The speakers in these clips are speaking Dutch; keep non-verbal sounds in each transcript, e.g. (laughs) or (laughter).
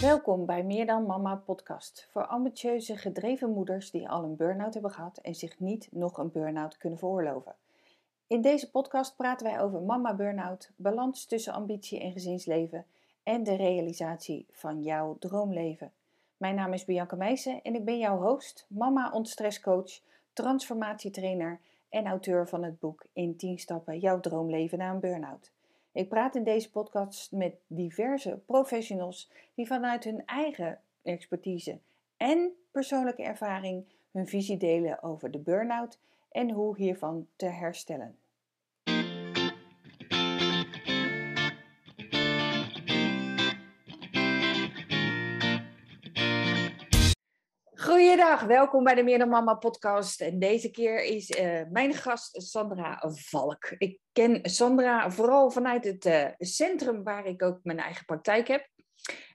Welkom bij Meer dan Mama podcast voor ambitieuze, gedreven moeders die al een burn-out hebben gehad en zich niet nog een burn-out kunnen veroorloven. In deze podcast praten wij over mama burn-out, balans tussen ambitie en gezinsleven en de realisatie van jouw droomleven. Mijn naam is Bianca Meijsen en ik ben jouw host, mama ontstresscoach, transformatietrainer en auteur van het boek In 10 stappen jouw droomleven na een burn-out. Ik praat in deze podcast met diverse professionals die vanuit hun eigen expertise en persoonlijke ervaring hun visie delen over de burn-out en hoe hiervan te herstellen. Goeiedag, welkom bij de Meer Mama podcast. En deze keer is uh, mijn gast Sandra Valk. Ik ken Sandra vooral vanuit het uh, centrum waar ik ook mijn eigen praktijk heb.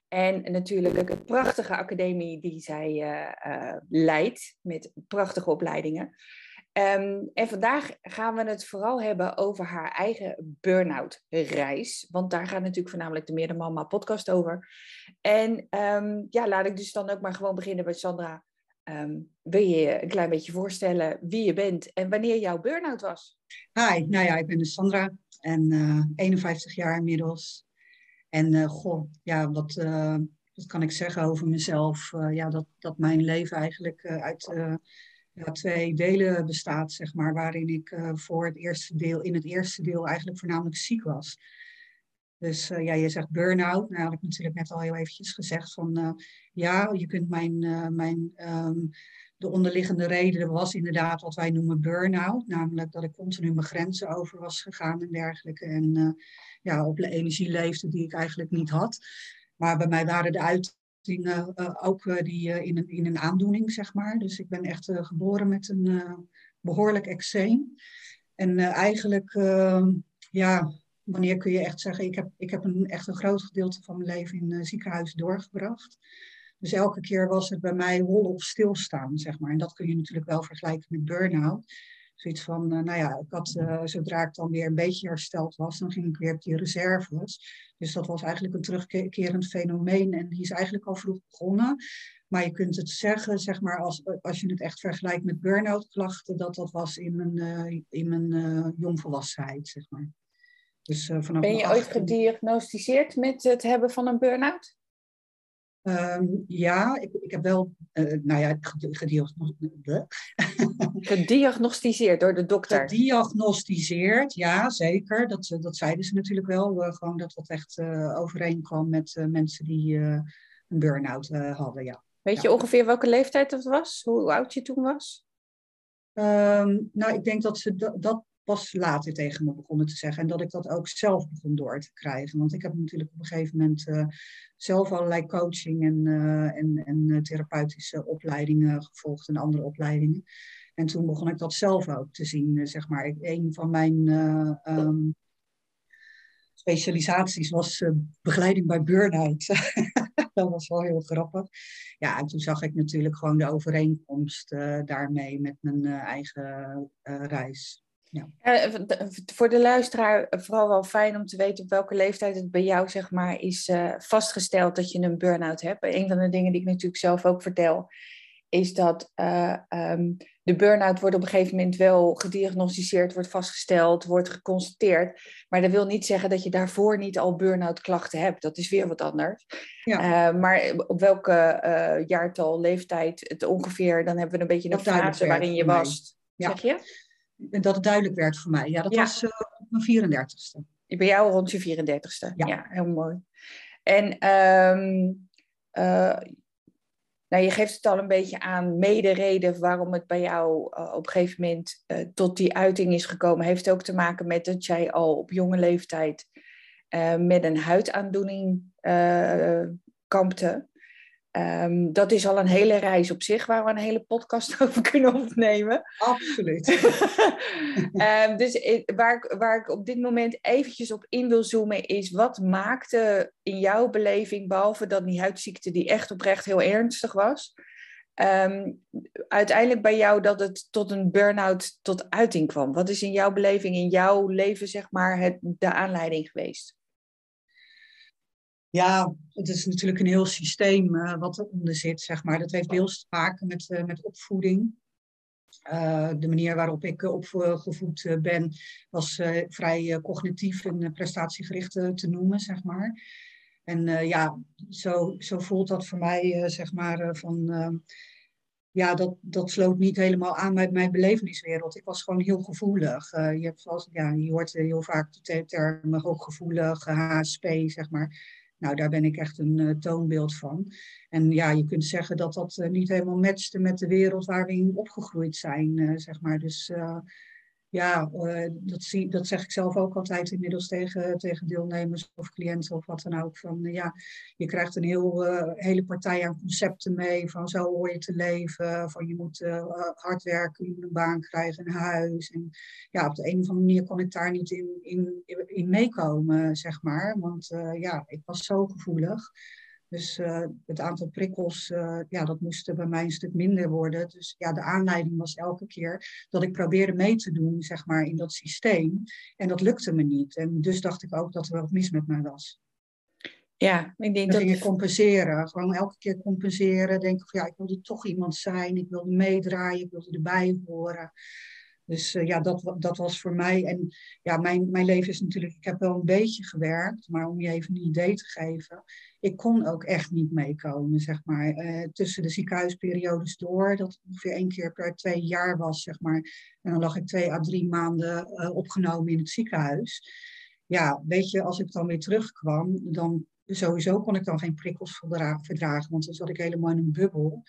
En natuurlijk de prachtige academie die zij uh, leidt met prachtige opleidingen. Um, en vandaag gaan we het vooral hebben over haar eigen burn-out reis. Want daar gaat natuurlijk voornamelijk de Meer Mama podcast over. En um, ja, laat ik dus dan ook maar gewoon beginnen bij Sandra. Um, wil je je een klein beetje voorstellen wie je bent en wanneer jouw burn-out was? Hi, nou ja, ik ben dus Sandra en uh, 51 jaar inmiddels. En uh, goh, ja, wat, uh, wat kan ik zeggen over mezelf? ja, dat, dat mijn leven eigenlijk uit ja, twee delen bestaat, zeg maar, waarin ik voor het eerste deel, in het eerste deel eigenlijk voornamelijk ziek was. Dus uh, ja, je zegt burn-out. Nou, had ik natuurlijk net al heel eventjes gezegd van uh, ja, je kunt mijn, mijn um, de onderliggende reden was inderdaad wat wij noemen burn-out. Namelijk dat ik continu mijn grenzen over was gegaan en dergelijke. En ja, op de energie leefde die ik eigenlijk niet had. Maar bij mij waren de uit uh, ook die in, een, in een aandoening, zeg maar. Dus ik ben echt geboren met een behoorlijk eczeem. En eigenlijk, ehm, ja, wanneer kun je echt zeggen, ik heb, ik heb een, echt een groot gedeelte van mijn leven in een ziekenhuis doorgebracht. Dus elke keer was het bij mij hol op stilstaan, zeg maar. En dat kun je natuurlijk wel vergelijken met burn-out. Zoiets van, uh, nou ja, ik had, uh, zodra ik dan weer een beetje hersteld was, dan ging ik weer op die reserves. Dus dat was eigenlijk een terugkerend fenomeen en die is eigenlijk al vroeg begonnen. Maar je kunt het zeggen, zeg maar, als, als je het echt vergelijkt met burn-out klachten, dat dat was in mijn, in mijn jongvolwassenheid, zeg maar. Dus, vanaf ben je ooit gediagnosticeerd met het hebben van een burn-out? Um, ja, ik, ik, heb wel, uh, nou ja, (laughs) gediagnosticeerd door de dokter. Gediagnosticeerd, ja, zeker. Dat, dat zeiden ze natuurlijk wel. Uh, gewoon dat dat echt uh, overeenkwam met mensen die een burn-out hadden, ja. Weet je ongeveer welke leeftijd dat was? Hoe oud je toen was? Um, nou, ik denk dat ze dat pas later tegen me begonnen te zeggen. En dat ik dat ook zelf begon door te krijgen. Want ik heb natuurlijk op een gegeven moment uh, zelf allerlei coaching en, uh, en, en eh, therapeutische opleidingen gevolgd en andere opleidingen. En toen begon ik dat zelf ook te zien. zeg maar, een van mijn um, specialisaties was begeleiding bij burn-out. (laughs) dat was wel heel grappig. Ja, en toen zag ik natuurlijk gewoon de overeenkomst daarmee met mijn eigen reis. Ja. voor de luisteraar vooral wel fijn om te weten op welke leeftijd het bij jou zeg maar, is uh, vastgesteld dat je een burn-out hebt. Een van de dingen die ik natuurlijk zelf ook vertel, is dat uh, um, de burn-out wordt op een gegeven moment wel gediagnosticeerd, wordt vastgesteld, wordt geconstateerd. Maar dat wil niet zeggen dat je daarvoor niet al burn-out klachten hebt. Dat is weer wat anders. Ja. Uh, maar op welke jaartal, leeftijd het ongeveer, dan hebben we een beetje een fase waarin je was. Ja. Zeg je? Dat het duidelijk werd voor mij. Ja, dat was uh, mijn 34ste. Bij jou rond je 34ste. Ja, ja heel mooi. En um, uh, nou, je geeft het al een beetje aan, mede waarom het bij jou uh, op een gegeven moment tot die uiting is gekomen, heeft ook te maken met dat jij al op jonge leeftijd met een huidaandoening kampte. Um, dat is al een hele reis op zich waar we een hele podcast (laughs) over kunnen opnemen. Absoluut. um, (laughs) dus waar, ik, waar ik op dit moment eventjes op in wil zoomen is wat maakte in jouw beleving, behalve dat die huidziekte die echt oprecht heel ernstig was, um, uiteindelijk bij jou dat het tot een burn-out tot uiting kwam? Wat is in jouw beleving, in jouw leven zeg maar, het, de aanleiding geweest? Ja, het is natuurlijk een heel systeem uh, wat eronder zit, zeg maar. Dat heeft deels te maken met, uh, met opvoeding. Uh, de manier waarop ik opgevoed ben, was vrij cognitief en prestatiegericht te noemen, zeg maar. En ja, zo, zo voelt dat voor mij, zeg maar, van ja, dat, dat sloot niet helemaal aan bij mijn beleveniswereld. Ik was gewoon heel gevoelig. Je, hebt ja, je hoort heel vaak de term hooggevoelig, HSP, zeg maar. Nou, daar ben ik echt een uh, toonbeeld van. En ja, je kunt zeggen dat dat uh, niet helemaal matchte met de wereld waar we in opgegroeid zijn, zeg maar. Dus ja, uh, dat, zie, dat zeg ik zelf ook altijd inmiddels tegen, tegen deelnemers of cliënten of wat dan ook. Van, uh, ja, je krijgt een heel, uh, hele partij aan concepten mee van zo hoor je te leven. Van je moet hard werken, je moet een baan krijgen, een huis. En ja, op de een of andere manier kon ik daar niet in, in, in meekomen, zeg maar. Want ja, ik was zo gevoelig. Dus uh, het aantal prikkels, uh, ja, dat moest bij mij een stuk minder worden. Dus ja, de aanleiding was elke keer dat ik probeerde mee te doen, zeg maar, in dat systeem. En dat lukte me niet. En dus dacht ik ook dat er wat mis met mij was. Ja, ik denk dat... ging je compenseren. Gewoon elke keer compenseren. Denken van, ja, ik wilde toch iemand zijn. Ik wilde meedraaien. Ik wilde erbij horen. Dus uh, ja, dat, dat was voor mij. En ja, mijn, mijn leven is natuurlijk. Ik heb wel een beetje gewerkt, maar om je even een idee te geven. Ik kon ook echt niet meekomen, zeg maar. Uh, tussen de ziekenhuisperiodes door, dat ongeveer één keer per twee jaar was, zeg maar. En dan lag ik twee à drie maanden uh, opgenomen in het ziekenhuis. Ja, weet je, als ik dan weer terugkwam, dan sowieso kon ik dan geen prikkels verdragen, want dan zat ik helemaal in een bubbel.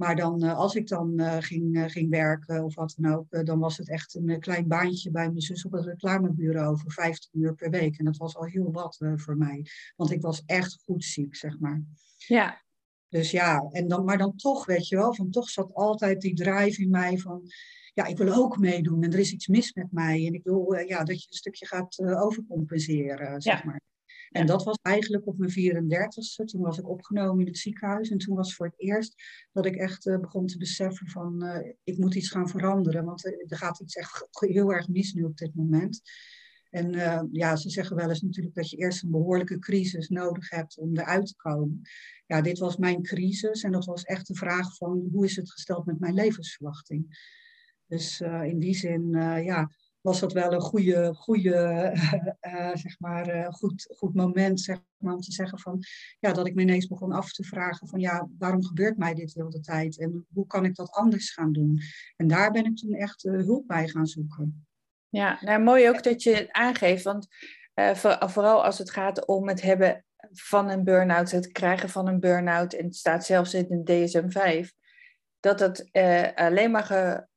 Maar dan, uh, als ik dan uh, ging, uh, ging werken of wat dan ook, dan was het echt een klein baantje bij mijn zus op het reclamebureau voor 15 uur per week. En dat was al heel wat voor mij, want ik was echt goed ziek, zeg maar. Ja. Dus ja, en dan, maar dan toch, weet je wel, van toch zat altijd die drive in mij van, ja, ik wil ook meedoen en er is iets mis met mij. En ik wil ja, dat je een stukje gaat overcompenseren, zeg ja. maar. En dat was eigenlijk op mijn 34ste. Toen was ik opgenomen in het ziekenhuis. En toen was voor het eerst dat ik echt uh, begon te beseffen van uh, ik moet iets gaan veranderen. Want uh, er gaat iets echt heel erg mis nu op dit moment. En ja, ze zeggen wel eens natuurlijk dat je eerst een behoorlijke crisis nodig hebt om eruit te komen. Ja, dit was mijn crisis en dat was echt de vraag van hoe is het gesteld met mijn levensverwachting. Dus in die zin, ja, was dat wel een goede, goede uh, (laughs) zeg maar, uh, goed, goed moment zeg maar, om te zeggen van, ja, dat ik me ineens begon af te vragen van, ja, waarom gebeurt mij dit heel de tijd en hoe kan ik dat anders gaan doen? En daar ben ik toen echt hulp bij gaan zoeken. Ja, nou mooi ook dat je het aangeeft, want voor, vooral als het gaat om het hebben van een burn-out, het krijgen van een burn-out, en het staat zelfs in de DSM-5, dat het alleen maar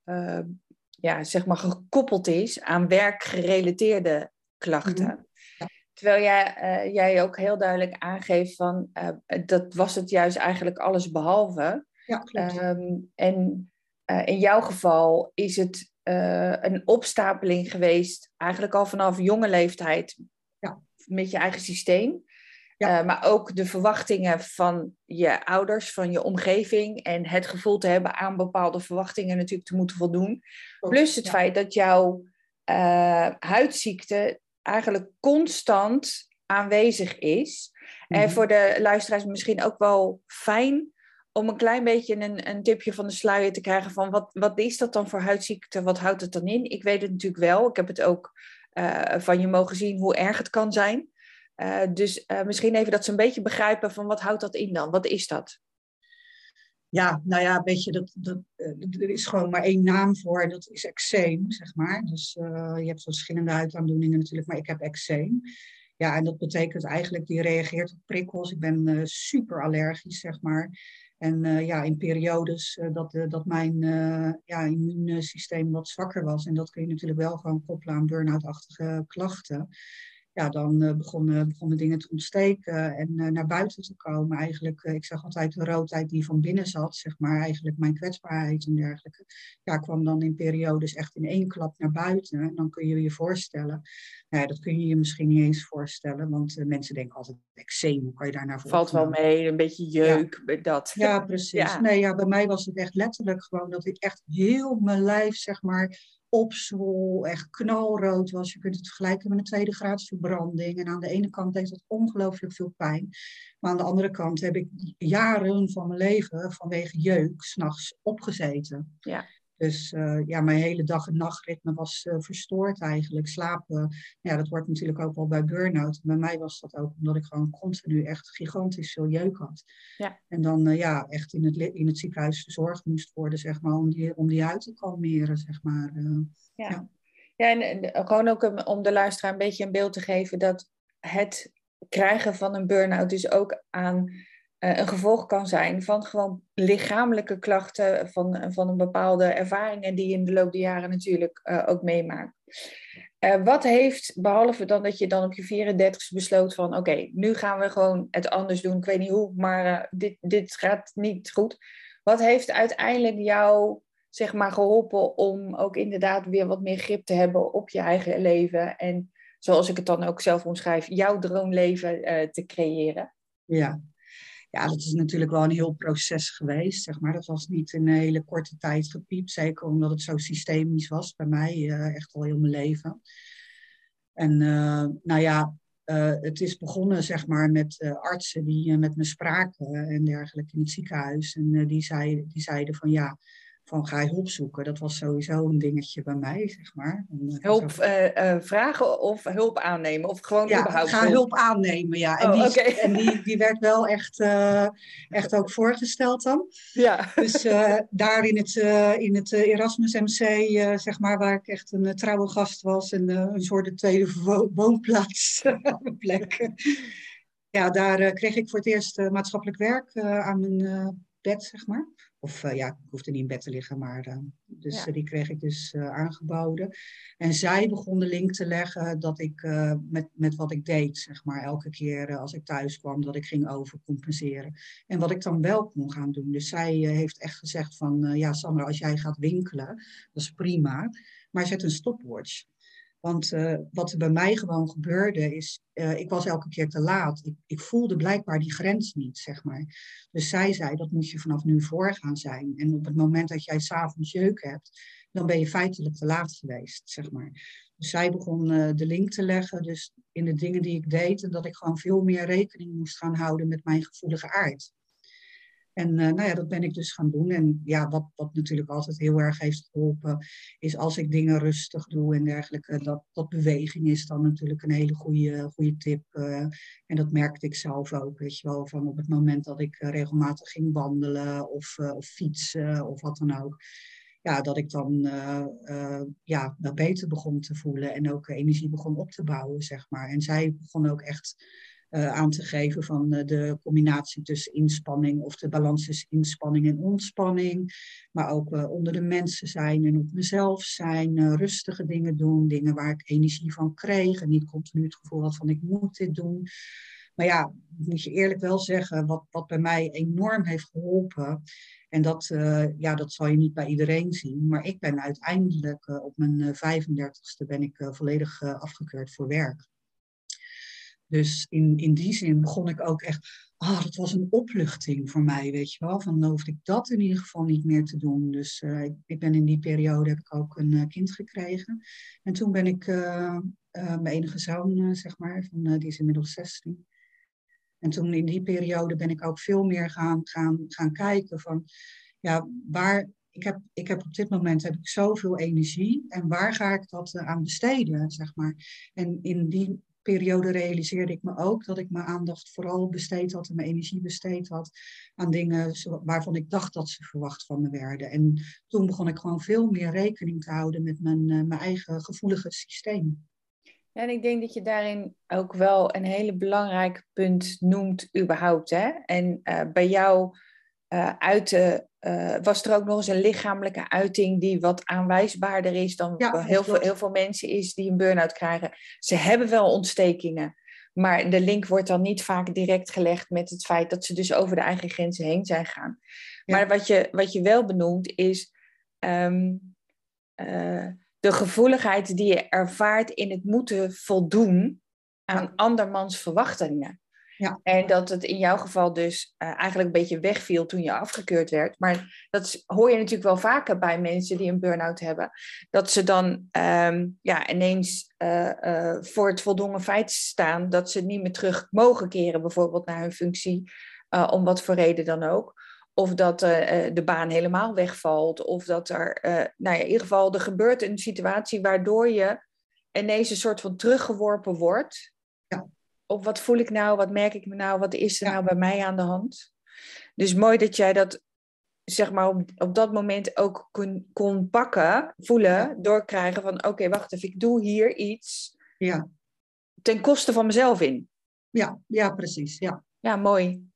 ja, zeg maar gekoppeld is aan werkgerelateerde klachten. Mhm. Terwijl jij, uh, jij ook heel duidelijk aangeeft van uh, dat was het juist eigenlijk alles behalve. Ja, klopt. Um, en uh, in jouw geval is het een opstapeling geweest, eigenlijk al vanaf jonge leeftijd, ja. met je eigen systeem. Ja. Uh, maar ook de verwachtingen van je ouders, van je omgeving en het gevoel te hebben aan bepaalde verwachtingen natuurlijk te moeten voldoen. Plus het feit dat jouw uh, huidziekte eigenlijk constant aanwezig is. En mhm. voor de luisteraars misschien ook wel fijn om een klein beetje een, een tipje van de sluier te krijgen van wat, wat is dat dan voor huidziekte? Wat houdt het dan in? Ik weet het natuurlijk wel. Ik heb het ook uh, van je mogen zien hoe erg het kan zijn. Uh, dus uh, misschien even dat ze een beetje begrijpen van wat houdt dat in dan? Wat is dat? Ja, nou ja, weet dat, dat, uh, er is gewoon maar één naam voor dat is eczeem, zeg maar. Dus je hebt verschillende huidaandoeningen natuurlijk, maar ik heb eczeem. Ja, en dat betekent eigenlijk, die reageert op prikkels. Ik ben super allergisch, zeg maar. En ja, in periodes dat, dat mijn ja, immuunsysteem wat zwakker was. En dat kun je natuurlijk wel gewoon koppelen aan burn-out-achtige klachten ja, dan uh, begonnen, begonnen dingen te ontsteken en uh, naar buiten te komen. Eigenlijk, uh, ik zag altijd de roodheid die van binnen zat, zeg maar, eigenlijk mijn kwetsbaarheid en dergelijke. Ja, kwam dan in periodes echt in één klap naar buiten. En dan kun je je voorstellen, nou ja, dat kun je je misschien niet eens voorstellen, want mensen denken altijd, eczeem, hoe kan je daar naar voor? Valt wel mee, een beetje jeuk, ja. dat. Ja, (laughs) precies. Ja. Nee, ja, bij mij was het echt letterlijk gewoon dat ik echt heel mijn lijf, zeg maar, opzwol, echt knalrood was. Je kunt het vergelijken met een tweede graads verbranding. En aan de ene kant deed dat ongelooflijk veel pijn. Maar aan de andere kant heb ik jaren van mijn leven vanwege jeuk s'nachts opgezeten. Ja. Dus uh, ja, mijn hele dag- en nachtritme was uh, verstoord eigenlijk. Slapen, ja, dat wordt natuurlijk ook wel bij burn-out. Bij mij was dat ook omdat ik gewoon continu echt gigantisch veel jeuk had. Ja. En dan uh, ja, echt in het, in het ziekenhuis verzorgd moest worden, zeg maar, om die, om die uit te kalmeren, zeg maar. ja. ja. Ja, en, gewoon ook om de luisteraar een beetje een beeld te geven dat het krijgen van een burn-out dus ook aan een gevolg kan zijn van gewoon lichamelijke klachten, van, van een bepaalde ervaringen die je in de loop der jaren natuurlijk uh, ook meemaakt. Uh, wat heeft, behalve dan dat je dan op je 34ste besloot van oké, nu gaan we gewoon het anders doen, ik weet niet hoe, maar dit, dit gaat niet goed. Wat heeft uiteindelijk jou zeg maar geholpen om ook inderdaad weer wat meer grip te hebben op je eigen leven en zoals ik het dan ook zelf omschrijf, jouw droomleven te creëren? Ja, ja, dat is natuurlijk wel een heel proces geweest, zeg maar. Dat was niet in een hele korte tijd gepiept, zeker omdat het zo systemisch was bij mij, uh, echt al heel mijn leven. En uh, nou ja, uh, het is begonnen zeg maar met artsen die met me spraken en dergelijke in het ziekenhuis. En die, zei, die zeiden van ja, van ga je hulp zoeken. Dat was sowieso een dingetje bij mij, zeg maar. En, hulp ook... uh, uh, vragen of hulp aannemen? Of gewoon ja, überhaupt ga hulp aannemen, ja. En, oh, die, okay. en die, die werd wel echt, uh, echt ook voorgesteld dan. Ja. Dus daar in het, in het Erasmus MC, zeg maar, waar ik echt een trouwe gast was. En een soort de tweede wo woonplaats (laughs) plek. Ja, daar kreeg ik voor het eerst maatschappelijk werk aan mijn bed, zeg maar. Of uh, ja, ik hoefde niet in bed te liggen, maar uh, dus, ja. die kreeg ik dus uh, aangeboden. En zij begon de link te leggen dat ik met, met wat ik deed, zeg maar, elke keer als ik thuis kwam, dat ik ging overcompenseren. En wat ik dan wel kon gaan doen. Dus zij heeft echt gezegd van, ja Sandra, als jij gaat winkelen, dat is prima, maar zet een stopwatch. Want uh, wat er bij mij gewoon gebeurde is, uh, ik was elke keer te laat. Ik, ik, voelde blijkbaar die grens niet, zeg maar. Dus zij zei, dat moet je vanaf nu voor gaan zijn. En op het moment dat jij s'avonds jeuk hebt, dan ben je feitelijk te laat geweest, zeg maar. Dus zij begon uh, de link te leggen, dus in de dingen die ik deed, en dat ik gewoon veel meer rekening moest gaan houden met mijn gevoelige aard. En uh, nou ja, dat ben ik dus gaan doen. En ja, wat, wat natuurlijk altijd heel erg heeft geholpen, is als ik dingen rustig doe en dergelijke, dat, dat beweging is dan natuurlijk een hele goede, goede tip. Uh, en dat merkte ik zelf ook, weet je wel, van op het moment dat ik uh, regelmatig ging wandelen of, of fietsen of wat dan ook. Ja, dat ik dan ja, beter begon te voelen en ook energie begon op te bouwen, zeg maar. En zij begon ook echt aan te geven van uh, de combinatie tussen inspanning of de balans tussen inspanning en ontspanning. Maar ook uh, onder de mensen zijn en op mezelf zijn, rustige dingen doen, dingen waar ik energie van kreeg en niet continu het gevoel had van ik moet dit doen. Maar ja, moet je eerlijk wel zeggen, wat, wat bij mij enorm heeft geholpen. En dat, ja, dat zal je niet bij iedereen zien. Maar ik ben uiteindelijk op mijn 35ste ben ik volledig afgekeurd voor werk. Dus in, in die zin begon ik ook echt, ah, dat was een opluchting voor mij, weet je wel. Van dan hoefde ik dat in ieder geval niet meer te doen. Dus uh, ik, ben in die periode heb ik ook een uh, kind gekregen. En toen ben ik uh, mijn enige zoon, zeg maar, van, die is inmiddels 16. En toen in die periode ben ik ook veel meer gaan, gaan, gaan kijken van, ja, waar, ik heb, ik heb op dit moment heb ik zoveel energie en waar ga ik dat aan besteden, zeg maar. En in die periode realiseerde ik me ook dat ik mijn aandacht vooral besteed had en mijn energie besteed had aan dingen waarvan ik dacht dat ze verwacht van me werden. En toen begon ik gewoon veel meer rekening te houden met mijn, uh, mijn eigen gevoelige systeem. En ik denk dat je daarin ook wel een hele belangrijk punt noemt überhaupt. Hè? En uh, bij jou uh, uiten uh, was er ook nog eens een lichamelijke uiting die wat aanwijsbaarder is dan ja, heel, veel, heel veel mensen is die een burn-out krijgen. Ze hebben wel ontstekingen, maar de link wordt dan niet vaak direct gelegd met het feit dat ze dus over de eigen grenzen heen zijn gaan. Ja. Maar wat je, wat je wel benoemt is um, uh, de gevoeligheid die je ervaart in het moeten voldoen aan andermans verwachtingen. Ja. En dat het in jouw geval dus uh, eigenlijk een beetje wegviel toen je afgekeurd werd. Maar dat hoor je natuurlijk wel vaker bij mensen die een burn-out hebben. Dat ze dan um, ja, ineens uh, uh, voor het voldongen feit staan dat ze niet meer terug mogen keren, bijvoorbeeld naar hun functie, om wat voor reden dan ook. Of dat de baan helemaal wegvalt. Of dat er, nou ja, in ieder geval, er gebeurt een situatie waardoor je ineens een soort van teruggeworpen wordt. Op wat voel ik nou, wat merk ik me nou, wat is er nou bij mij aan de hand? Dus mooi dat jij dat, zeg maar, op, op dat moment ook kon, kon pakken, voelen, ja. doorkrijgen van oké, wacht even, ik doe hier iets ja. ten koste van mezelf in. Ja, ja precies. Ja, ja mooi.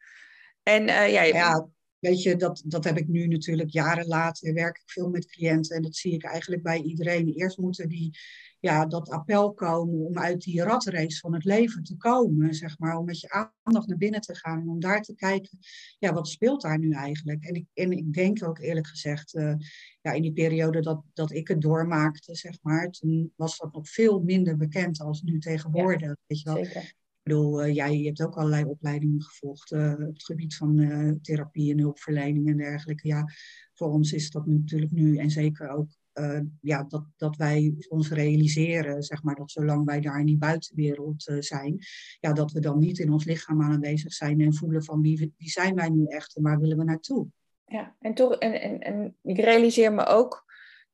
En uh, ja, ja, weet je, dat, dat heb ik nu natuurlijk jaren later, werk ik veel met cliënten en dat zie ik eigenlijk bij iedereen. Eerst moeten die ja, dat appel komen om uit die ratrace van het leven te komen, zeg maar, om met je aandacht naar binnen te gaan en om daar te kijken, ja, wat speelt daar nu eigenlijk? En ik, en ik denk ook eerlijk gezegd, uh, ja, in die periode dat, dat ik het doormaakte, zeg maar, toen was dat nog veel minder bekend als nu tegenwoordig, ja, weet je wel. Zeker. Ik bedoel, uh, jij hebt ook allerlei opleidingen gevolgd uh, op het gebied van uh, therapie en hulpverlening en dergelijke. Ja, voor ons is dat natuurlijk nu en zeker ook uh, ja, dat, dat wij ons realiseren, zeg maar, dat zolang wij daar in die buitenwereld uh, zijn, ja, dat we dan niet in ons lichaam aanwezig zijn en voelen van wie, wie zijn wij nu echt en waar willen we naartoe. Ja, en toch, en, en, en ik realiseer me ook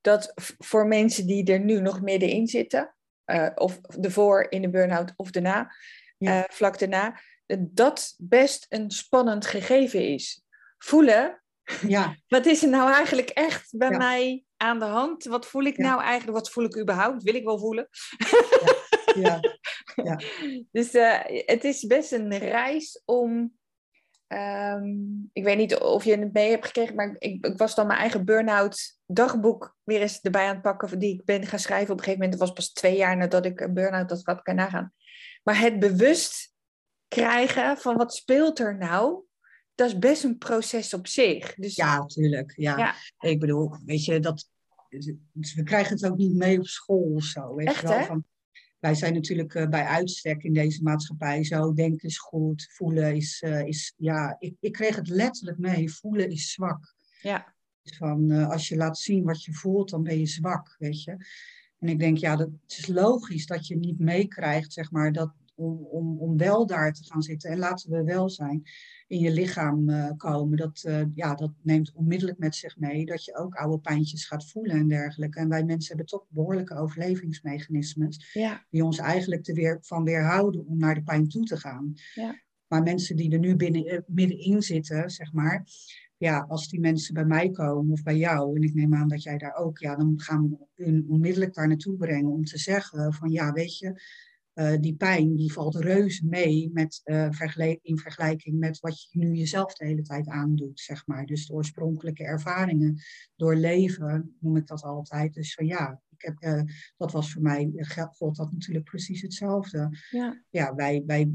dat voor mensen die er nu nog middenin zitten, uh, of ervoor in de burn-out of daarna, ja. vlak daarna, dat best een spannend gegeven is. Voelen, ja. (laughs) wat is er nou eigenlijk echt bij ja. mij aan de hand? Wat voel ik ja. nou eigenlijk? Wat voel ik überhaupt? Wil ik wel voelen? Ja. ja. (laughs) dus uh, het is best een reis om. Um, ik weet niet of je het mee hebt gekregen, maar ik, ik was dan mijn eigen burn-out dagboek weer eens erbij aan het pakken, die ik ben gaan schrijven. Op een gegeven moment, dat was pas twee jaar nadat ik een burn-out had, wat kan nagaan. Maar het bewust krijgen van wat speelt er nou, dat is best een proces op zich. Dus, ja, natuurlijk. Ja. Ja. Ik bedoel, weet je, dat, dus we krijgen het ook niet mee op school of zo. Weet Echt, je wel? hè? Van, wij zijn natuurlijk uh, bij uitstek in deze maatschappij zo. Denken is goed, voelen is, uh, is ja, ik, ik kreeg het letterlijk mee. Voelen is zwak. Ja. Van uh, als je laat zien wat je voelt, dan ben je zwak, weet je. En ik denk, ja, dat, het is logisch dat je niet meekrijgt, zeg maar, dat, om, om, om wel daar te gaan zitten. En laten we wel zijn in je lichaam uh, komen. Dat, uh, ja, dat neemt onmiddellijk met zich mee dat je ook oude pijntjes gaat voelen en dergelijke. En wij mensen hebben toch behoorlijke overlevingsmechanismes. Ja. Die ons eigenlijk er weer, van weerhouden om naar de pijn toe te gaan. Ja. Maar mensen die er nu binnen, uh, middenin zitten, zeg maar. Ja, als die mensen bij mij komen of bij jou, en ik neem aan dat jij daar ook, ja, dan gaan we hun onmiddellijk daar naartoe brengen om te zeggen van ja, weet je, uh, die pijn die valt reuze mee met, uh, vergelijk, in vergelijking met wat je nu jezelf de hele tijd aandoet, zeg maar. Dus de oorspronkelijke ervaringen door leven, noem ik dat altijd. Dus van ja, ik heb, uh, dat was voor mij, God dat natuurlijk precies hetzelfde. Ja, ja wij, wij,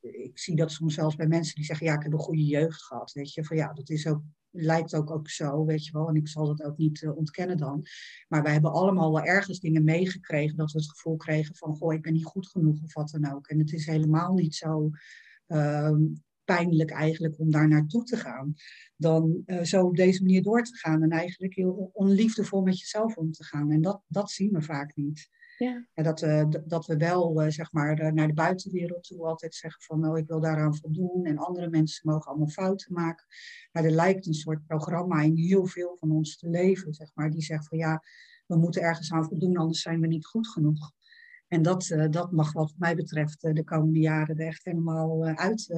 ik zie dat soms zelfs bij mensen die zeggen, ja, ik heb een goede jeugd gehad, weet je. Van ja, dat is ook lijkt ook, ook zo, weet je wel. En ik zal dat ook niet uh, ontkennen dan. Maar wij hebben allemaal wel ergens dingen meegekregen dat we het gevoel kregen van, goh, ik ben niet goed genoeg of wat dan ook. En het is helemaal niet zo uh, pijnlijk eigenlijk om daar naartoe te gaan. Dan zo op deze manier door te gaan en eigenlijk heel onliefdevol met jezelf om te gaan. En dat, dat zien we vaak niet. Ja. En dat, uh, dat we wel, uh, zeg maar, naar de buitenwereld toe altijd zeggen van, nou, ik wil daaraan voldoen. En andere mensen mogen allemaal fouten maken. Maar er lijkt een soort programma in heel veel van ons te leven, zeg maar. Die zegt van, ja, we moeten ergens aan voldoen, anders zijn we niet goed genoeg. En dat, uh, dat mag wat mij betreft de komende jaren er echt helemaal uit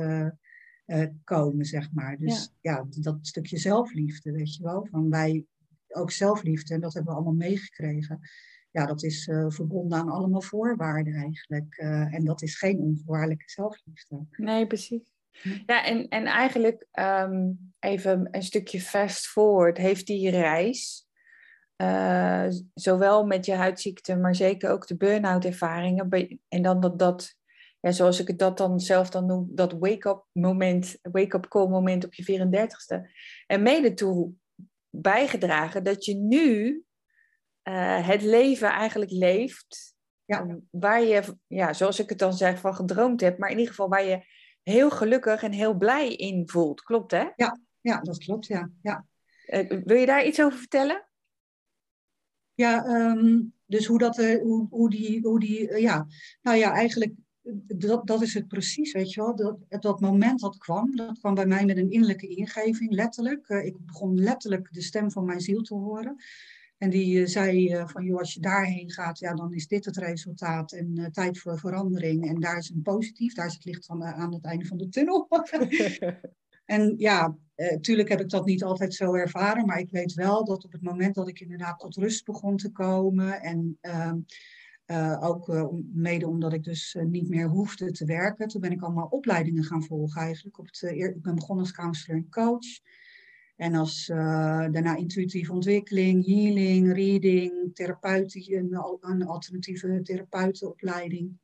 komen, zeg maar. Dus ja. ja, dat stukje zelfliefde, weet je wel. Van wij, ook zelfliefde, en dat hebben we allemaal meegekregen ja, dat is uh, verbonden aan allemaal voorwaarden eigenlijk. Uh, en dat is geen onvoorwaardelijke zelfliefde. Nee, precies. Ja, en, en eigenlijk um, even een stukje fast forward. Heeft die reis, uh, zowel met je huidziekte, maar zeker ook de burn-out ervaringen, en dan dat, dat ja, zoals ik het dat dan zelf dan noem, dat wake-up moment, wake-up call moment op je 34ste, en mede toe bijgedragen dat je nu uh, het leven eigenlijk leeft. Ja. Waar je, ja, zoals ik het dan zeg, van gedroomd hebt. Maar in ieder geval waar je heel gelukkig en heel blij in voelt. Klopt hè? Ja, ja dat klopt, ja. ja. Uh, wil je daar iets over vertellen? Ja, ehm, dus hoe dat, uh, hoe, hoe die, hoe die uh, ja, nou ja, eigenlijk, dat, dat is het precies, weet je wel. Dat, dat moment dat kwam, dat kwam bij mij met een innerlijke ingeving, letterlijk. ik begon letterlijk de stem van mijn ziel te horen. En die zei van, joh, als je daarheen gaat, ja, dan is dit het resultaat en tijd voor verandering. En daar is een positief, daar is het licht van, aan het einde van de tunnel. (laughs) en ja, Natuurlijk eh, heb ik dat niet altijd zo ervaren, maar ik weet wel dat op het moment dat ik inderdaad tot rust begon te komen en ehm, eh, ook uh, mede omdat ik dus niet meer hoefde te werken, toen ben ik allemaal opleidingen gaan volgen eigenlijk. Op het, ik ben begonnen als counselor en coach. En als daarna intuïtieve ontwikkeling, healing, reading, therapeutie, een, een alternatieve therapeutenopleiding.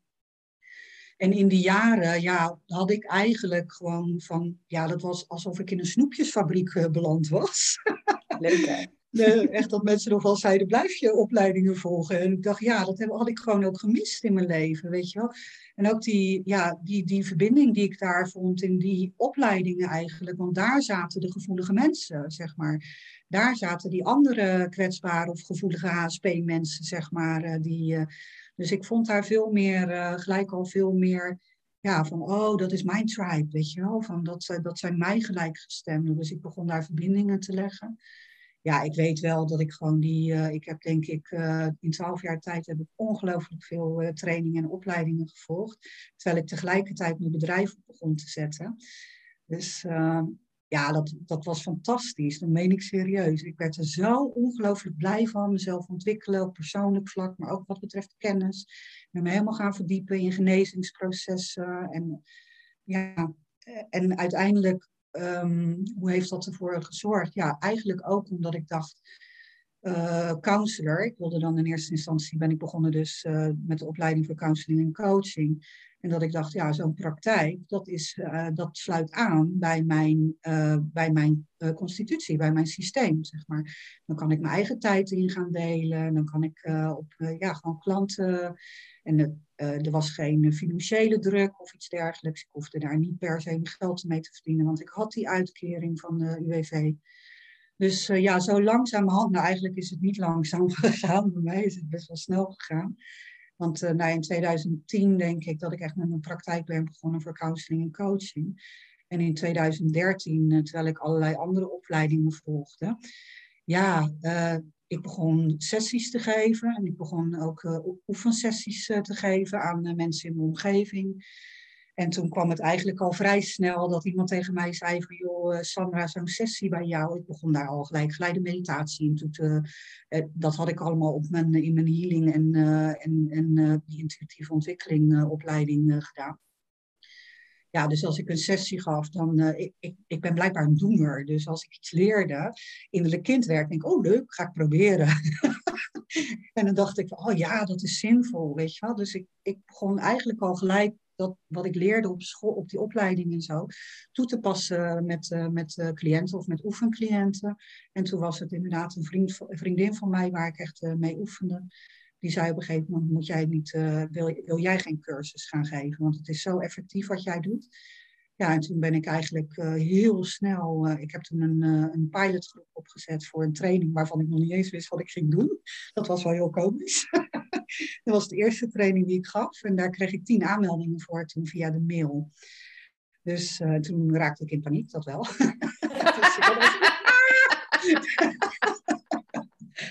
En in die jaren ja, had ik eigenlijk gewoon van, ja, dat was alsof ik in een snoepjesfabriek uh, beland was. Leuk hè? Echt dat mensen nog wel zeiden, blijf je opleidingen volgen. En ik dacht, ja, dat had ik gewoon ook gemist in mijn leven, weet je wel. En ook die, ja, die, die verbinding die ik daar vond in die opleidingen eigenlijk. Want daar zaten de gevoelige mensen, zeg maar. Daar zaten die andere kwetsbare of gevoelige HSP-mensen, zeg maar, eh, die... Uh, dus ik vond daar veel meer, gelijk al veel meer, ja, van oh, dat is mijn tribe, weet je wel. Van dat, dat zijn mij gelijkgestemden. Dus ik begon daar verbindingen te leggen. Ja, ik weet wel dat ik gewoon die, uh, ik heb denk ik uh, in twaalf jaar tijd heb ik ongelooflijk veel trainingen en opleidingen gevolgd. Terwijl ik tegelijkertijd mijn bedrijf op begon te zetten. Dus ja, dat, dat was fantastisch. Dat meen ik serieus. Ik werd er zo ongelooflijk blij van. Mezelf ontwikkelen op persoonlijk vlak, maar ook wat betreft kennis. Ben me helemaal gaan verdiepen in genezingsprocessen. En, ja, en uiteindelijk, um, hoe heeft dat ervoor gezorgd? Ja, eigenlijk ook omdat ik dacht, uh, counselor. Ik wilde dan in eerste instantie, ben ik begonnen dus uh, met de opleiding voor counseling en coaching. En dat ik dacht, ja, zo'n praktijk, dat, is, uh, dat sluit aan bij mijn, bij mijn constitutie, bij mijn systeem, zeg maar. Dan kan ik mijn eigen tijd in gaan delen. Dan kan ik op, ja, gewoon klanten. En er was geen financiële druk of iets dergelijks. Ik hoefde daar niet per se mijn geld mee te verdienen, want ik had die uitkering van de UWV. Dus ja, zo langzamerhand, nou eigenlijk is het niet langzaam (laughs) gegaan, bij mij is het best wel snel gegaan. Want uh, nou, in 2010 denk ik dat ik echt met mijn praktijk ben begonnen voor counseling en coaching. En in 2013, uh, terwijl ik allerlei andere opleidingen volgde, ja, ik begon sessies te geven. En ik begon ook oefensessies te geven aan mensen in mijn omgeving. En toen kwam het eigenlijk al vrij snel dat iemand tegen mij zei van joh, eh, Sandra, zo'n sessie bij jou. Ik begon daar al gelijk geleide meditatie in. Toen, uh, dat had ik allemaal op mijn, in mijn healing en, en, en die intuïtieve ontwikkeling opleiding gedaan. Ja, dus als ik een sessie gaf, dan, ik, ik, ik ben blijkbaar een doener. Dus als ik iets leerde, innerlijk kindwerk, denk ik, oh leuk, ga ik proberen. (laughs) en dan dacht ik, oh ja, dat is zinvol, weet je wel. Dus ik, ik begon eigenlijk al gelijk dat wat ik leerde op school, op die opleiding en zo, toe te passen met, uh, met uh, cliënten of met oefencliënten. En toen was het inderdaad een, vriend, vriendin van mij waar ik echt uh, mee oefende. Die zei op een gegeven moment, moet jij niet, wil, wil jij geen cursus gaan geven? Want het is zo effectief wat jij doet. Ja, en toen ben ik eigenlijk heel snel, ik heb toen een, een pilotgroep opgezet voor een training waarvan ik nog niet eens wist wat ik ging doen. Dat was wel heel komisch. (laughs) Dat was de eerste training die ik gaf. En daar kreeg ik tien aanmeldingen voor toen via de mail. Dus uh, toen raakte ik in paniek, dat wel. dus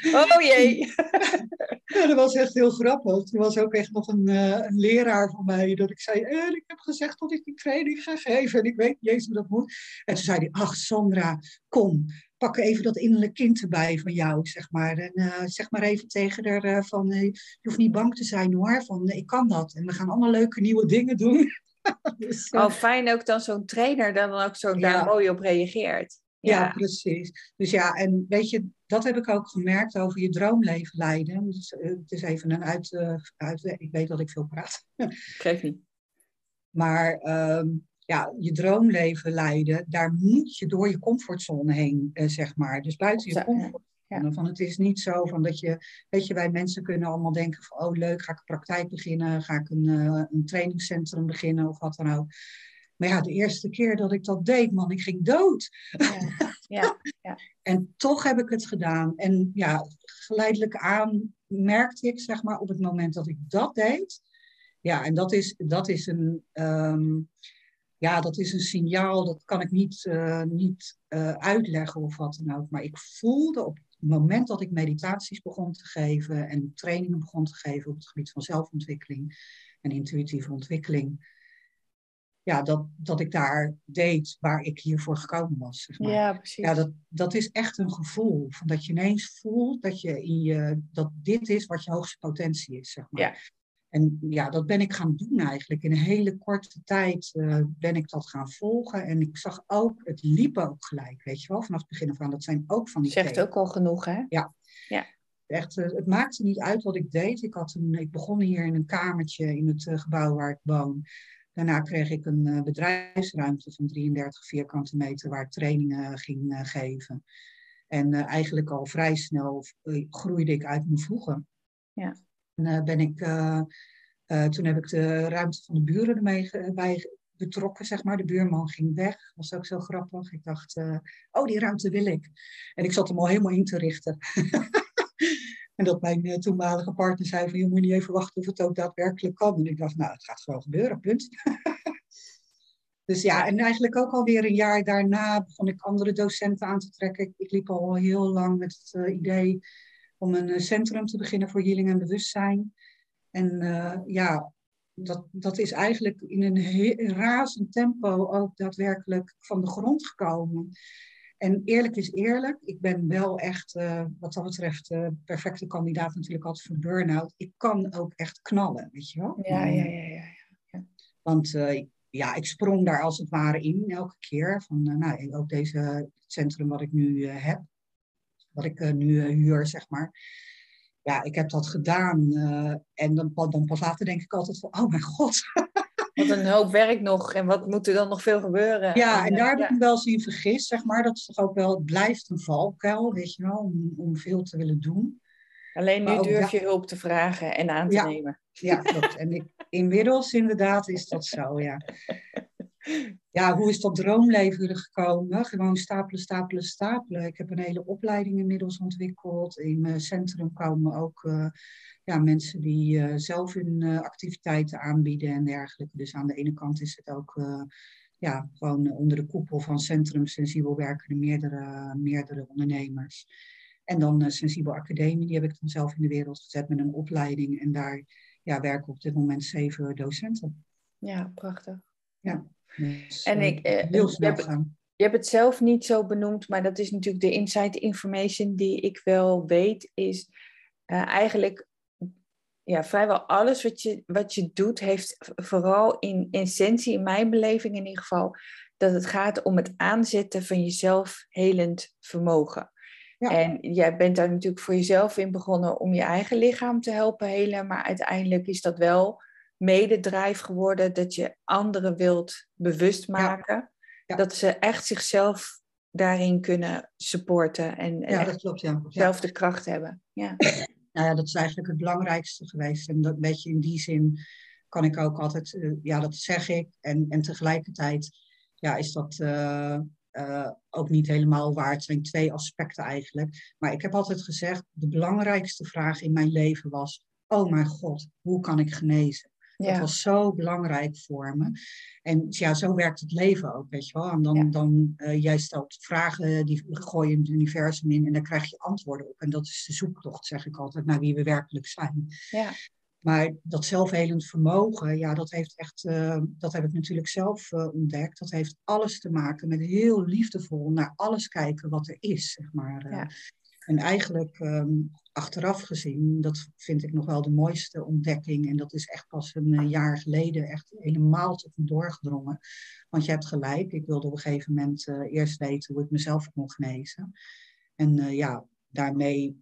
(laughs) oh jee. (laughs) ja, dat was echt heel grappig. Er was ook echt nog een, uh, een leraar van mij dat ik zei, eh, ik heb gezegd dat ik die training ga geven en ik weet niet eens hoe dat moet. En toen zei hij, ach Sandra, kom, pak even dat innerlijk kind erbij van jou, zeg maar. En uh, zeg maar even tegen haar uh, van, uh, je hoeft niet bang te zijn hoor, van ik kan dat. En we gaan allemaal leuke nieuwe dingen doen. (laughs) dus, oh, fijn ook dan zo'n trainer dan ook zo daar mooi op reageert. Ja. ja. precies. Dus ja, en weet je, dat heb ik ook gemerkt over je droomleven leiden. Dus, het is even een uit, uit, ik weet dat ik veel praat. Geef niet. (laughs) Maar um, ja, je droomleven leiden, daar moet je door je comfortzone heen, eh, zeg maar. Dus buiten je comfortzone. Ja. Van het is niet zo van dat je, weet je, wij mensen kunnen allemaal denken van, oh leuk, ga ik een praktijk beginnen, ga ik een, uh, een trainingscentrum beginnen of wat dan ook. Maar ja, de eerste keer dat ik dat deed, man, ik ging dood. Ja, ja, ja. (laughs) en toch heb ik het gedaan. En ja, geleidelijk aan merkte ik, zeg maar, op het moment dat ik dat deed. Ja, en dat is, dat is een. ehm, ja, dat is een signaal, dat kan ik niet, eh, niet eh, uitleggen of wat dan ook. Maar ik voelde op het moment dat ik meditaties begon te geven en trainingen begon te geven op het gebied van zelfontwikkeling en intuïtieve ontwikkeling, ja, dat, dat ik daar deed waar ik hiervoor gekomen was. Zeg maar. ja precies. Ja, dat, dat is echt een gevoel. Van dat je ineens voelt dat, je in je, dat dit is wat je hoogste potentie is. Zeg maar. Ja. En ja, dat ben ik gaan doen eigenlijk. In een hele korte tijd eh, ben ik dat gaan volgen. En ik zag ook, het liep ook gelijk, weet je wel, vanaf het begin af aan. Dat zijn ook van die Zegt ook al genoeg, hè? Echt, eh, het maakte niet uit wat ik deed. Ik, had een, ik begon hier in een kamertje in het eh, gebouw waar ik woon. Daarna kreeg ik een bedrijfsruimte van 33 vierkante meter waar ik trainingen ging geven. En eigenlijk al vrij snel groeide ik uit mijn voegen. Ja. En eh, ben ik, eh, eh, toen heb ik de ruimte van de buren ermee bij betrokken, zeg maar. De buurman ging weg. Was ook zo grappig. Ik dacht, oh, die ruimte wil ik. En ik zat hem al helemaal in te richten. (laughs) En dat mijn toenmalige partner zei van, je moet niet even wachten of het ook daadwerkelijk kan. En ik dacht, nou, het gaat gewoon gebeuren, punt. (laughs) dus ja, en eigenlijk ook alweer een jaar daarna begon ik andere docenten aan te trekken. Ik, liep al heel lang met het idee om een eh, centrum te beginnen voor healing en bewustzijn. En eh, ja, dat, dat is eigenlijk in een he- razend tempo ook daadwerkelijk van de grond gekomen. En eerlijk is eerlijk, ik ben wel echt, eh, wat dat betreft, eh, perfecte kandidaat natuurlijk altijd voor burn-out. Ik kan ook echt knallen, weet je wel? Ja, ja, ja, ja. Want eh, ja, ik sprong daar als het ware in elke keer. Van, nou, ook deze centrum wat ik nu heb, wat ik eh, nu eh, huur, zeg maar. Ja, ik heb dat gedaan. eh, en dan, dan pas later denk ik altijd van, oh mijn god. (laughs) Wat een hoop werk nog en wat moet er dan nog veel gebeuren? Ja, en daar heb ik me wel zien vergist, zeg maar. Dat is toch ook wel, het blijft een valkuil, weet je wel, om, om veel te willen doen. Alleen nu durf je hulp te vragen en aan te Ja. nemen. Ja, klopt. En ik, inmiddels inderdaad is dat zo, ja. Ja, hoe is dat droomleven er gekomen? Gewoon stapelen, stapelen, stapelen. Ik heb een hele opleiding inmiddels ontwikkeld. In mijn centrum komen ook eh, ja, mensen die eh, zelf hun eh, activiteiten aanbieden en dergelijke. Dus aan de ene kant is het ook eh, ja, gewoon onder de koepel van Centrum Sensibel werken meerdere, meerdere ondernemers. En dan eh, Sensibel Academie, die heb ik dan zelf in de wereld gezet met een opleiding. En daar ja, werken op dit moment zeven docenten. Ja, prachtig. Dus, En ik, eh, heel je snel hebt- gaan. Je hebt het zelf niet zo benoemd, maar dat is natuurlijk de inside information die ik wel weet, is eh, eigenlijk ja, vrijwel alles wat je, wat je doet, heeft vooral in essentie, in mijn beleving in ieder geval, dat het gaat om het aanzetten van je zelfhelend vermogen. Ja. En jij bent daar natuurlijk voor jezelf in begonnen om je eigen lichaam te helpen helen, maar uiteindelijk is dat wel mededrijf geworden dat je anderen wilt bewust maken. Ja. Dat ze echt zichzelf daarin kunnen supporten en, en Ja, dat klopt, ja. zelf de kracht hebben. Ja. Nou ja, dat is eigenlijk het belangrijkste geweest. En dat weet je, in die zin kan ik ook altijd, eh, ja, dat zeg ik. En, en tegelijkertijd ja, is dat eh, eh, ook niet helemaal waar. Het zijn twee aspecten eigenlijk. Maar ik heb altijd gezegd, de belangrijkste vraag in mijn leven was, oh mijn god, hoe kan ik genezen? Dat was zo belangrijk voor me. En ja, zo werkt het leven ook, weet je wel. En dan, Ja. dan eh, jij stelt vragen, die gooi je het universum in en daar krijg je antwoorden op. En dat is de zoektocht, zeg ik altijd, naar wie we werkelijk zijn. Ja. Maar dat zelfhelend vermogen, ja, dat heeft echt, eh, dat heb ik natuurlijk zelf eh, ontdekt. Dat heeft alles te maken met heel liefdevol naar alles kijken wat er is, zeg maar. Ja. En eigenlijk ehm, achteraf gezien, dat vind ik nog wel de mooiste ontdekking. En dat is echt pas een eh, jaar geleden echt helemaal tot me doorgedrongen. Want je hebt gelijk, ik wilde op een gegeven moment eh, eerst weten hoe ik mezelf kon genezen. En eh, ja, daarmee,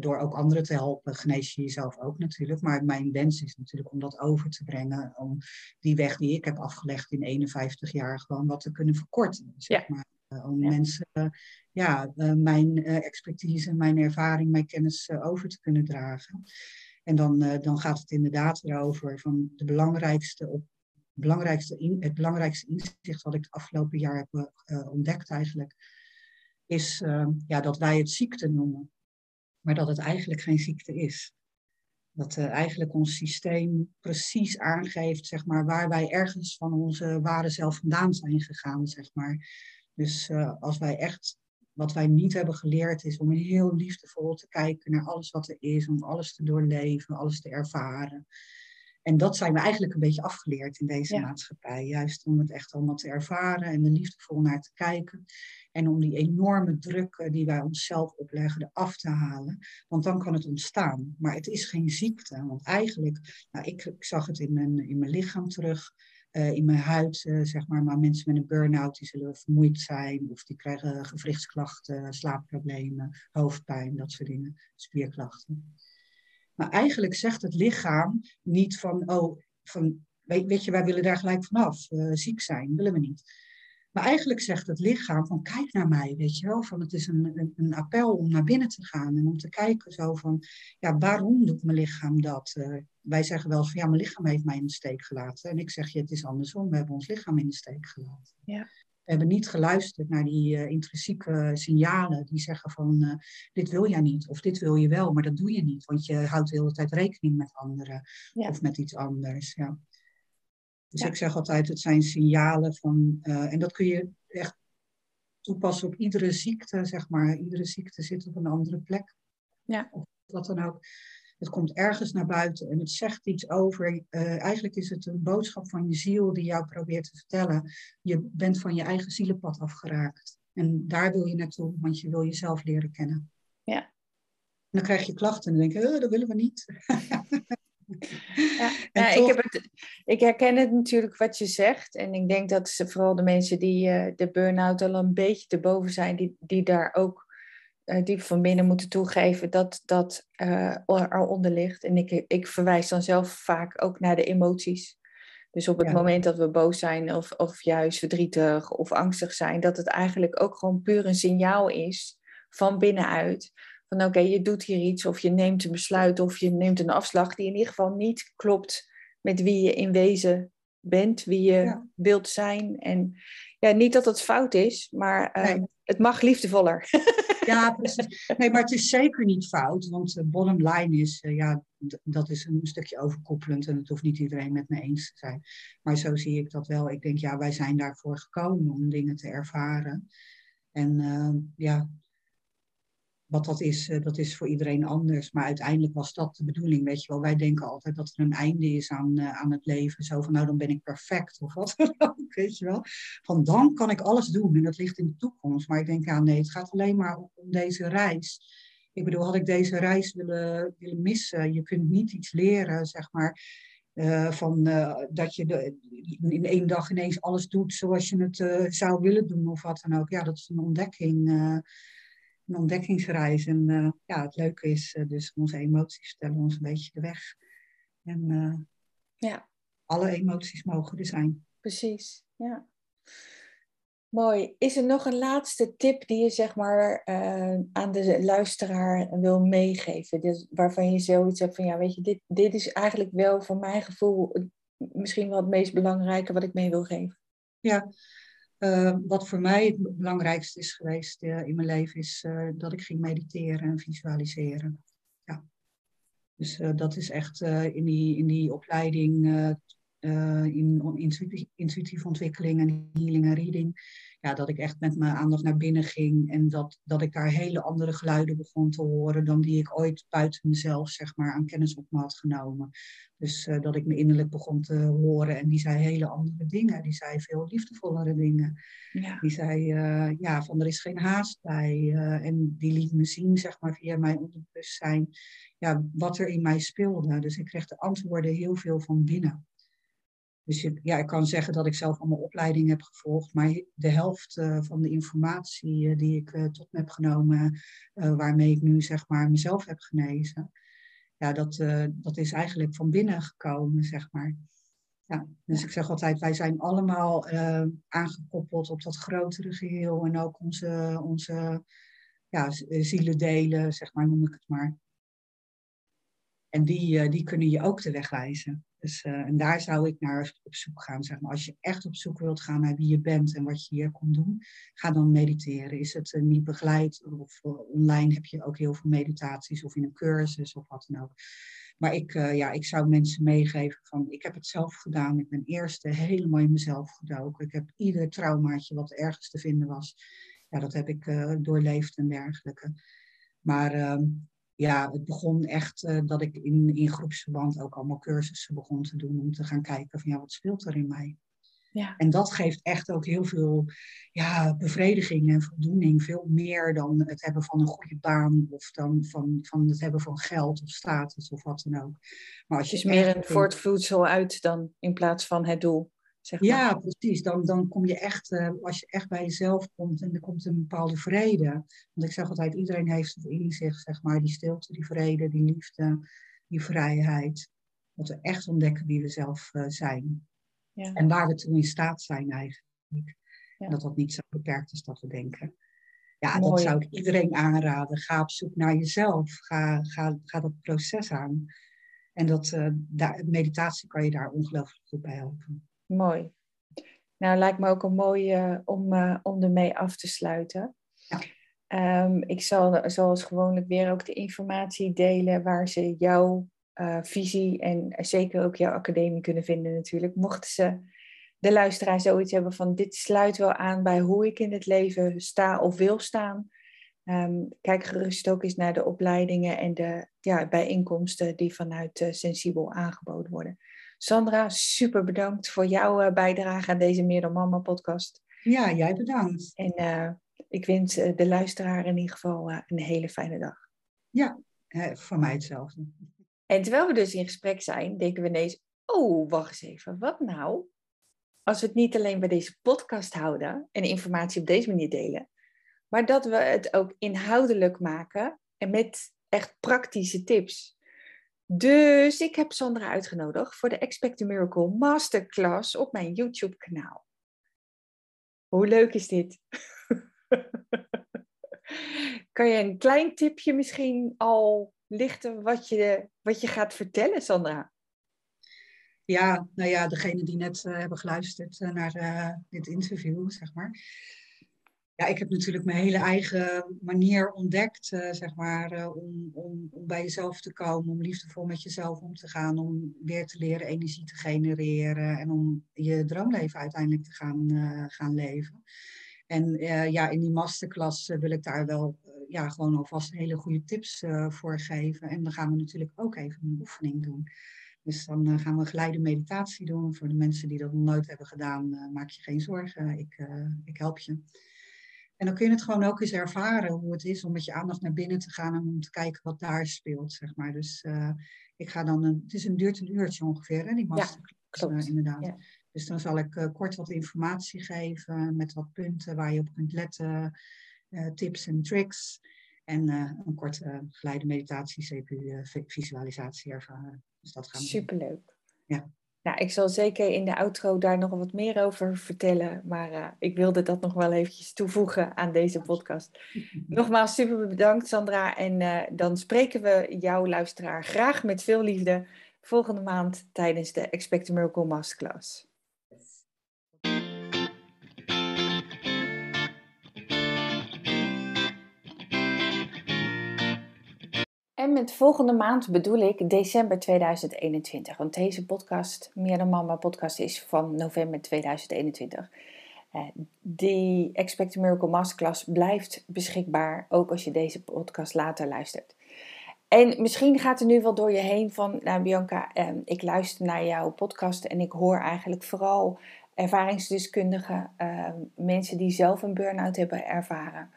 door ook anderen te helpen, genees je jezelf ook natuurlijk. Maar mijn wens is natuurlijk om dat over te brengen. Om die weg die ik heb afgelegd in 51 jaar gewoon wat te kunnen verkorten. Zeg Ja. maar. Eh, om Ja. mensen ja, eh, mijn eh, expertise, mijn ervaring, mijn kennis over te kunnen dragen. En dan, dan gaat het inderdaad erover van de belangrijkste op belangrijkste in, het belangrijkste inzicht wat ik het afgelopen jaar heb uh, ontdekt eigenlijk, is uh, ja, dat wij het ziekte noemen, maar dat het eigenlijk geen ziekte is. Dat uh, eigenlijk ons systeem precies aangeeft zeg maar, waar wij ergens van onze ware zelf vandaan zijn gegaan. Zeg maar. Dus als wij echt wat wij niet hebben geleerd is om heel liefdevol te kijken naar alles wat er is, om alles te doorleven, alles te ervaren. En dat zijn we eigenlijk een beetje afgeleerd in deze maatschappij. Juist om het echt allemaal te ervaren en er liefdevol naar te kijken. En om die enorme druk die wij onszelf opleggen, eraf te halen. Want dan kan het ontstaan. Maar het is geen ziekte. Want eigenlijk, nou, ik, ik zag het in mijn, in mijn lichaam terug. Eh, in mijn huid, uh, zeg maar. Maar mensen met een burn-out, die zullen vermoeid zijn. Of die krijgen gewrichtsklachten, slaapproblemen, hoofdpijn, dat soort dingen. Spierklachten. Maar eigenlijk zegt het lichaam niet van, oh, van, weet, weet je, wij willen daar gelijk vanaf. Uh, ziek zijn, willen we niet. Maar eigenlijk zegt het lichaam van, kijk naar mij, weet je wel. Van, het is een, een, een appel om naar binnen te gaan. En om te kijken zo van, ja, waarom doet mijn lichaam dat? Uh, wij zeggen wel van, ja, mijn lichaam heeft mij in de steek gelaten. En ik zeg je, het is andersom. We hebben ons lichaam in de steek gelaten. Ja. We hebben niet geluisterd naar die uh, intrinsieke signalen die zeggen van uh, dit wil jij niet of dit wil je wel, maar dat doe je niet, want je houdt de hele tijd rekening met anderen of met iets anders. Ja. Dus ik zeg altijd, het zijn signalen van, uh, en dat kun je echt toepassen op iedere ziekte, zeg maar. Iedere ziekte zit op een andere plek. Ja. Of wat dan ook. Het komt ergens naar buiten en het zegt iets over. Uh, eigenlijk is het een boodschap van je ziel die jou probeert te vertellen. Je bent van je eigen zielenpad afgeraakt. En daar wil je naartoe, want je wil jezelf leren kennen. Ja. En dan krijg je klachten en dan denk je, oh, dat willen we niet. (laughs) (laughs) Ja, ja ik, heb het, ik herken het natuurlijk wat je zegt. En ik denk dat ze vooral de mensen die uh, de burn-out al een beetje te boven zijn, die, die daar ook uh, diep van binnen moeten toegeven dat dat uh, eronder ligt. En ik, ik verwijs dan zelf vaak ook naar de emoties. Dus op het moment dat we boos zijn of, of juist verdrietig of angstig zijn, dat het eigenlijk ook gewoon puur een signaal is van binnenuit. Van oké, je doet hier iets of je neemt een besluit of je neemt een afslag die in ieder geval niet klopt met wie je in wezen bent, wie je wilt zijn. En ja, niet dat het fout is, maar uh, het mag liefdevoller. (laughs) Ja, precies. Nee, maar het is zeker niet fout, want de bottom line is, uh, ja, dat is een stukje overkoepelend en het hoeft niet iedereen met me eens te zijn. Maar zo zie ik dat wel. Ik denk, ja, wij zijn daarvoor gekomen om dingen te ervaren. En uh, ja, wat dat is, uh, dat is voor iedereen anders. Maar uiteindelijk was dat de bedoeling, weet je wel. Wij denken altijd dat er een einde is aan, uh, aan het leven. Zo van, nou dan ben ik perfect of wat dan ook, (laughs) weet je wel. Van dan kan ik alles doen en dat ligt in de toekomst. Maar ik denk, ja nee, het gaat alleen maar om, deze reis. Ik bedoel, had ik deze reis willen, willen missen? Je kunt niet iets leren, zeg maar... Uh, van dat je in één dag ineens alles doet zoals je het zou willen doen of wat dan ook. Ja, dat is een ontdekking een ontdekkingsreis. En uh, ja, het leuke is uh, dus onze emoties stellen ons een beetje de weg. En uh, ja. alle emoties mogen er zijn. Precies, ja. Mooi. Is er nog een laatste tip die je zeg maar aan de luisteraar wil meegeven? Dus waarvan je zoiets hebt van, ja weet je, dit, dit is eigenlijk wel voor mijn gevoel misschien wel het meest belangrijke wat ik mee wil geven. Ja, uh, wat voor mij het belangrijkste is geweest uh, in mijn leven, is uh, dat ik ging mediteren en visualiseren. Ja. Dus dat is echt in, die, in die opleiding in intuïtieve ontwikkeling en healing en reading ja, dat ik echt met mijn aandacht naar binnen ging en dat, dat ik daar hele andere geluiden begon te horen dan die ik ooit buiten mezelf zeg maar, aan kennis op me had genomen. Dus uh, dat ik me innerlijk begon te horen en die zei hele andere dingen. Die zei veel liefdevollere dingen. Ja. Die zei uh, ja, van er is geen haast bij. Uh, en die liet me zien zeg maar, via mijn onderbewustzijn ja, wat er in mij speelde. Dus ik kreeg de antwoorden heel veel van binnen. Dus ja, ik kan zeggen dat ik zelf allemaal opleiding heb gevolgd, maar de helft uh, van de informatie uh, die ik uh, tot me heb genomen, waarmee ik nu zeg maar mezelf heb genezen, ja, dat, dat is eigenlijk van binnen gekomen, zeg maar. Ja, dus ik zeg altijd, wij zijn allemaal aangekoppeld op dat grotere geheel en ook onze, onze ja, zielendelen, zeg maar, noem ik het maar. En die, die kunnen je ook de weg wijzen. Dus, uh, en daar zou ik naar op zoek gaan. Zeg maar. Als je echt op zoek wilt gaan naar wie je bent en wat je hier komt doen, ga dan mediteren. Is het uh, niet begeleid of online heb je ook heel veel meditaties of in een cursus of wat dan ook. Maar ik, ja, ik zou mensen meegeven van, ik heb het zelf gedaan. Ik ben eerst helemaal in mezelf gedoken. Ik heb ieder traumaatje wat ergens te vinden was, ja, dat heb ik doorleefd en dergelijke. Maar ehm, ja, het begon echt uh, dat ik in, in groepsverband ook allemaal cursussen begon te doen om te gaan kijken van ja, wat speelt er in mij? Ja. En dat geeft echt ook heel veel ja, bevrediging en voldoening. Veel meer dan het hebben van een goede baan of dan van, van het hebben van geld of status of wat dan ook. Maar als je het is meer een voortvoedsel uit dan in plaats van het doel. Zeg maar. Ja, precies. Dan, dan kom je echt, uh, als je echt bij jezelf komt en er komt een bepaalde vrede. Want ik zeg altijd, iedereen heeft het in zich, zeg maar, die stilte, die vrede, die liefde, die vrijheid. Dat we echt ontdekken wie we zelf uh, zijn. Ja. En waar we toe in staat zijn eigenlijk. Ja. Dat dat niet zo beperkt is dat we denken. Ja, Mooi. dat zou ik iedereen aanraden. Ga op zoek naar jezelf. Ga, ga, ga dat proces aan. En dat, uh, daar, meditatie kan je daar ongelooflijk goed bij helpen. Mooi. Nou, lijkt me ook een mooie om, uh, om ermee af te sluiten. Ja. Um, ik zal zoals gewoonlijk weer ook de informatie delen waar ze jouw uh, visie en zeker ook jouw academie kunnen vinden natuurlijk. Mochten ze de luisteraar zoiets hebben van dit sluit wel aan bij hoe ik in het leven sta of wil staan. Um, kijk gerust ook eens naar de opleidingen en de ja, bijeenkomsten die vanuit uh, Sensibel aangeboden worden. Sandra, super bedankt voor jouw uh, bijdrage aan deze Meer dan Mama podcast. Ja, jij bedankt. En uh, ik wens uh, de luisteraar in ieder geval een hele fijne dag. Ja, voor mij hetzelfde. En terwijl we dus in gesprek zijn, denken we ineens, oh, wacht eens even, wat nou? Als we het niet alleen bij deze podcast houden en informatie op deze manier delen, maar dat we het ook inhoudelijk maken en met echt praktische tips. Dus ik heb Sandra uitgenodigd voor de Expect a Miracle Masterclass op mijn YouTube-kanaal. Hoe leuk is dit? (laughs) kan je een klein tipje misschien al lichten wat je, wat je gaat vertellen, Sandra? Ja, nou ja, degene die net uh, hebben geluisterd uh, naar uh, dit interview, zeg maar ja, ik heb natuurlijk mijn hele eigen manier ontdekt, uh, zeg maar, uh, om, om, om bij jezelf te komen, om liefdevol met jezelf om te gaan, om weer te leren energie te genereren en om je droomleven uiteindelijk te gaan, uh, gaan leven. En ja, in die masterclass wil ik daar wel ja, gewoon alvast hele goede tips voor geven. En dan gaan we natuurlijk ook even een oefening doen. Dus dan gaan we geleide meditatie doen. Voor de mensen die dat nog nooit hebben gedaan, maak je geen zorgen. Ik, ik help je. En dan kun je het gewoon ook eens ervaren hoe het is om met je aandacht naar binnen te gaan en om te kijken wat daar speelt, zeg maar. Dus uh, ik ga dan, een, het is een duurt een uurtje ongeveer, hè, die masterclass, uh, inderdaad. Ja. Dus dan zal ik uh, kort wat informatie geven met wat punten waar je op kunt letten, tips en tricks. En een korte geleide meditatie, CPU, visualisatie ervaren. Dus dat gaan we Superleuk. Ja. Nou, ik zal zeker in de outro daar nog wat meer over vertellen. Maar uh, ik wilde dat nog wel eventjes toevoegen aan deze podcast. (laughs) Nogmaals super bedankt Sandra. En uh, dan spreken we jouw luisteraar graag met veel liefde volgende maand tijdens de Expect a Miracle Masterclass. En met volgende maand bedoel ik december 2021. Want deze podcast, Meer dan Mama podcast, is van november 2021. Uh, eh, die Expect a Miracle Masterclass blijft beschikbaar, ook als je deze podcast later luistert. En misschien gaat er nu wel door je heen van, nou Bianca, uh, ik luister naar jouw podcast en ik hoor eigenlijk vooral ervaringsdeskundigen, uh, mensen die zelf een burn-out hebben ervaren.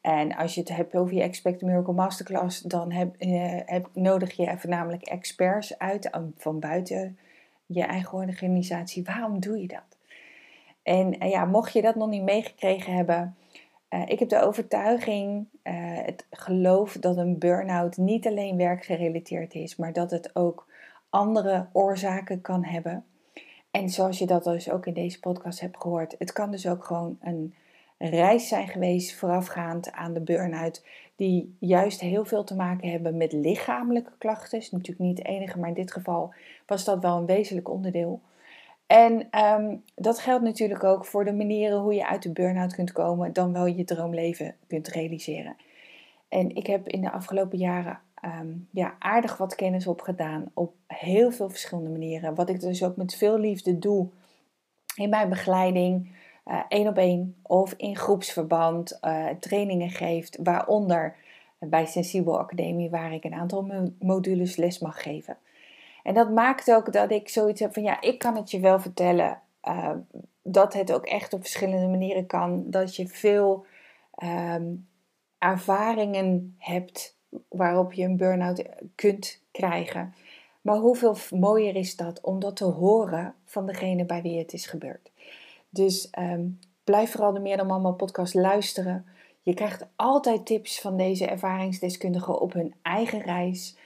En als je het hebt over je Expect Miracle Masterclass, dan heb, eh, heb, nodig je voornamelijk experts uit van buiten je eigen organisatie. Waarom doe je dat? En eh, ja, mocht je dat nog niet meegekregen hebben, uh, ik heb de overtuiging, het geloof dat een burn-out niet alleen werkgerelateerd is, maar dat het ook andere oorzaken kan hebben. En zoals je dat dus ook in deze podcast hebt gehoord, het kan dus ook gewoon een reis zijn geweest voorafgaand aan de burn-out, die juist heel veel te maken hebben met lichamelijke klachten. Is natuurlijk niet het enige, maar in dit geval was dat wel een wezenlijk onderdeel. En ehm, dat geldt natuurlijk ook voor de manieren hoe je uit de burn-out kunt komen, dan wel je droomleven kunt realiseren. En ik heb in de afgelopen jaren Ehm, ja, aardig wat kennis opgedaan op heel veel verschillende manieren. Wat ik dus ook met veel liefde doe in mijn begeleiding, uh, één op één of in groepsverband, uh, trainingen geeft, waaronder bij Sensibel Academie, waar ik een aantal modules les mag geven. En dat maakt ook dat ik zoiets heb van ja, ik kan het je wel vertellen uh, dat het ook echt op verschillende manieren kan. Dat je veel um, ervaringen hebt waarop je een burn-out kunt krijgen. Maar hoeveel mooier is dat om dat te horen van degene bij wie het is gebeurd. Dus um, blijf vooral de Meer dan Mama podcast luisteren. Je krijgt altijd tips van deze ervaringsdeskundigen op hun eigen reis.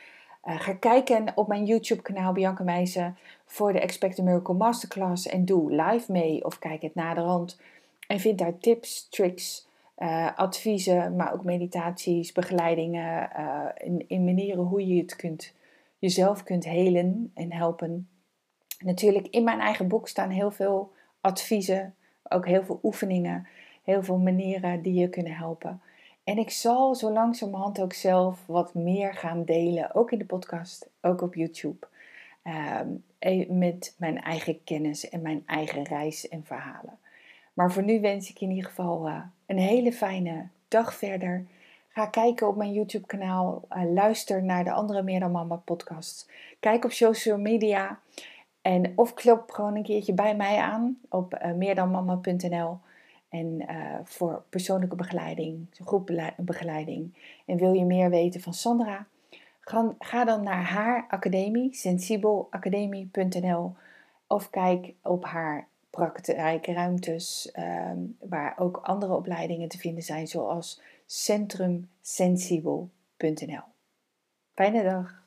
Uh, ga kijken op mijn YouTube kanaal Bianca Meijsen voor de Expect a Miracle Masterclass en doe live mee of kijk het naderhand. En vind daar tips, tricks uh, adviezen, maar ook meditaties, begeleidingen uh, in, in, manieren hoe je het kunt, jezelf kunt helen en helpen. Natuurlijk, in mijn eigen boek staan heel veel adviezen, ook heel veel oefeningen, heel veel manieren die je kunnen helpen. En ik zal zo langzamerhand ook zelf wat meer gaan delen, ook in de podcast, ook op YouTube. Uh, met mijn eigen kennis en mijn eigen reis en verhalen. Maar voor nu wens ik je in ieder geval uh, een hele fijne dag verder. Ga kijken op mijn YouTube kanaal. Uh, luister naar de andere Meer dan Mama podcasts. Kijk op social media. En of klop gewoon een keertje bij mij aan op uh, meerdanmama.nl. En voor persoonlijke begeleiding, groepbegeleiding. En wil je meer weten van Sandra? Ga, dan naar haar academie, sensibelacademie.nl. Of kijk op haar praktijkruimtes um, waar ook andere opleidingen te vinden zijn, zoals centrumsensibel.nl. Fijne dag!